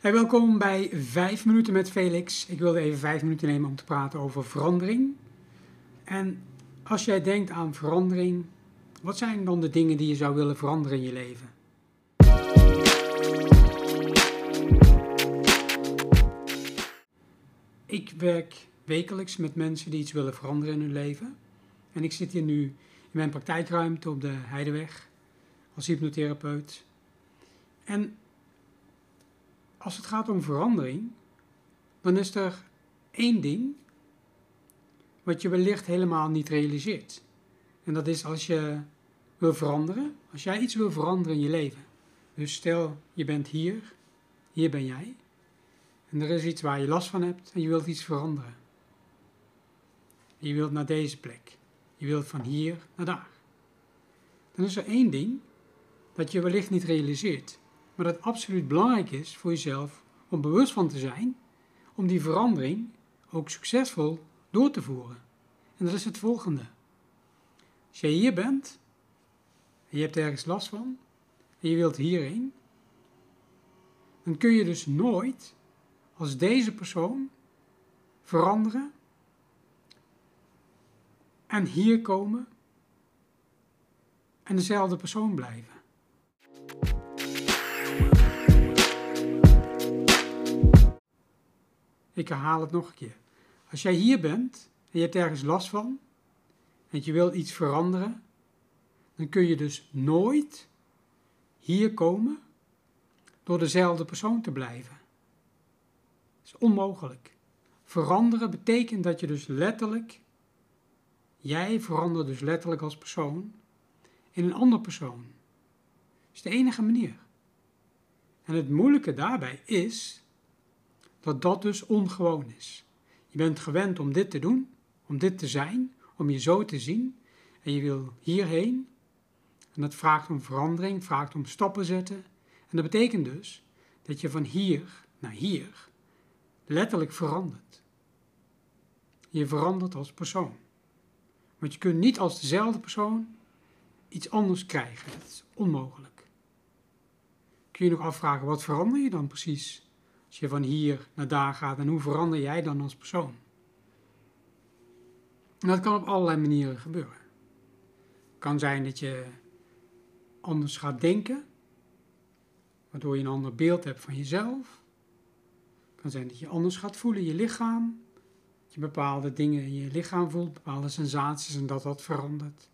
Hey, welkom bij 5 minuten met Felix. Ik wilde even 5 minuten nemen om te praten over verandering. En als jij denkt aan verandering, wat zijn dan de dingen die je zou willen veranderen in je leven? Ik werk wekelijks met mensen die iets willen veranderen in hun leven. En ik zit hier nu in mijn praktijkruimte op de Heideweg als hypnotherapeut. En als het gaat om verandering, dan is er één ding wat je wellicht helemaal niet realiseert. En dat is als je wil veranderen, als jij iets wil veranderen in je leven. Dus stel, je bent hier, hier ben jij, en er is iets waar je last van hebt en je wilt iets veranderen. Je wilt naar deze plek. Je wilt van hier naar daar. Dan is er één ding dat je wellicht niet realiseert, maar dat absoluut belangrijk is voor jezelf om bewust van te zijn, om die verandering ook succesvol door te voeren. En dat is het volgende. Als jij hier bent en je hebt ergens last van en je wilt hierheen, dan kun je dus nooit als deze persoon veranderen en hier komen en dezelfde persoon blijven. Ik herhaal het nog een keer. Als jij hier bent en je hebt ergens last van en je wilt iets veranderen, dan kun je dus nooit hier komen door dezelfde persoon te blijven. Dat is onmogelijk. Veranderen betekent dat je dus letterlijk, jij verandert dus letterlijk als persoon in een ander persoon. Dat is de enige manier. En het moeilijke daarbij is dat dat dus ongewoon is. Je bent gewend om dit te doen, om dit te zijn, om je zo te zien. En je wil hierheen. En dat vraagt om verandering, vraagt om stappen zetten. En dat betekent dus dat je van hier naar hier letterlijk verandert. Je verandert als persoon. Want je kunt niet als dezelfde persoon iets anders krijgen. Dat is onmogelijk. Kun je nog afvragen, wat verander je dan precies? Als je van hier naar daar gaat en hoe verander jij dan als persoon? Dat kan op allerlei manieren gebeuren. Het kan zijn dat je anders gaat denken, waardoor je een ander beeld hebt van jezelf. Het kan zijn dat je anders gaat voelen in je lichaam, dat je bepaalde dingen in je lichaam voelt, bepaalde sensaties en dat dat verandert.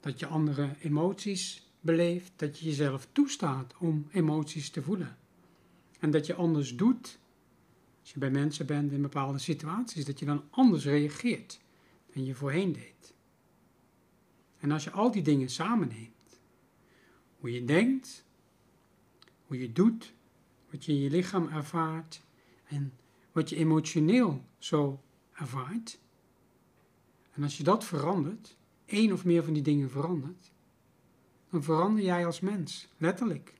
Dat je andere emoties beleeft, dat je jezelf toestaat om emoties te voelen. En dat je anders doet, als je bij mensen bent in bepaalde situaties, dat je dan anders reageert dan je voorheen deed. En als je al die dingen samenneemt, hoe je denkt, hoe je doet, wat je in je lichaam ervaart en wat je emotioneel zo ervaart, en als je dat verandert, één of meer van die dingen verandert, dan verander jij als mens, letterlijk.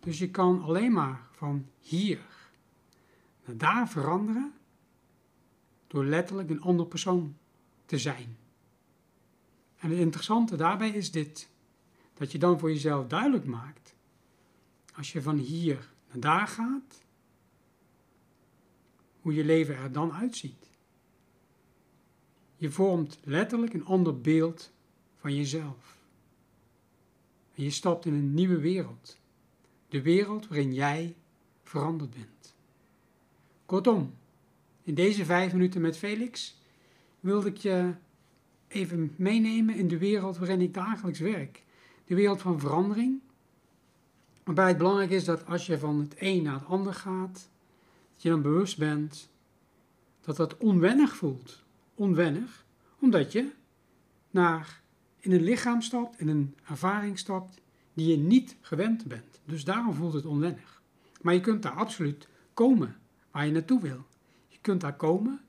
Dus je kan alleen maar van hier naar daar veranderen door letterlijk een ander persoon te zijn. En het interessante daarbij is dit, dat je dan voor jezelf duidelijk maakt, als je van hier naar daar gaat, hoe je leven er dan uitziet. Je vormt letterlijk een ander beeld van jezelf. En je stapt in een nieuwe wereld. De wereld waarin jij veranderd bent. Kortom, in deze vijf minuten met Felix wilde ik je even meenemen in de wereld waarin ik dagelijks werk. De wereld van verandering. Waarbij het belangrijk is dat als je van het een naar het ander gaat, dat je dan bewust bent dat dat onwennig voelt. Onwennig, omdat je naar in een lichaam stapt, in een ervaring stapt die je niet gewend bent. Dus daarom voelt het onwennig. Maar je kunt daar absoluut komen waar je naartoe wil. Je kunt daar komen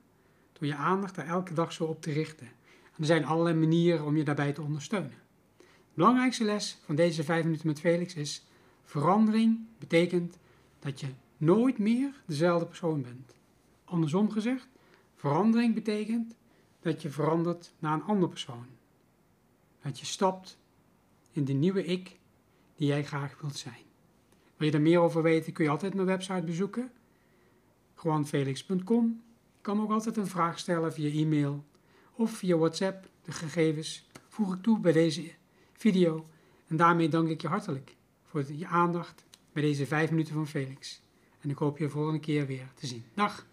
door je aandacht daar elke dag zo op te richten. En er zijn allerlei manieren om je daarbij te ondersteunen. De belangrijkste les van deze vijf minuten met Felix is: verandering betekent dat je nooit meer dezelfde persoon bent. Andersom gezegd, verandering betekent dat je verandert naar een andere persoon. Dat je stapt in de nieuwe ik die jij graag wilt zijn. Wil je er meer over weten, kun je altijd mijn website bezoeken. GewoonFelix.com. Je kan ook altijd een vraag stellen via e-mail of via WhatsApp. De gegevens voeg ik toe bij deze video. En daarmee dank ik je hartelijk voor je aandacht bij deze 5 minuten van Felix. En ik hoop je volgende keer weer te zien. Dag!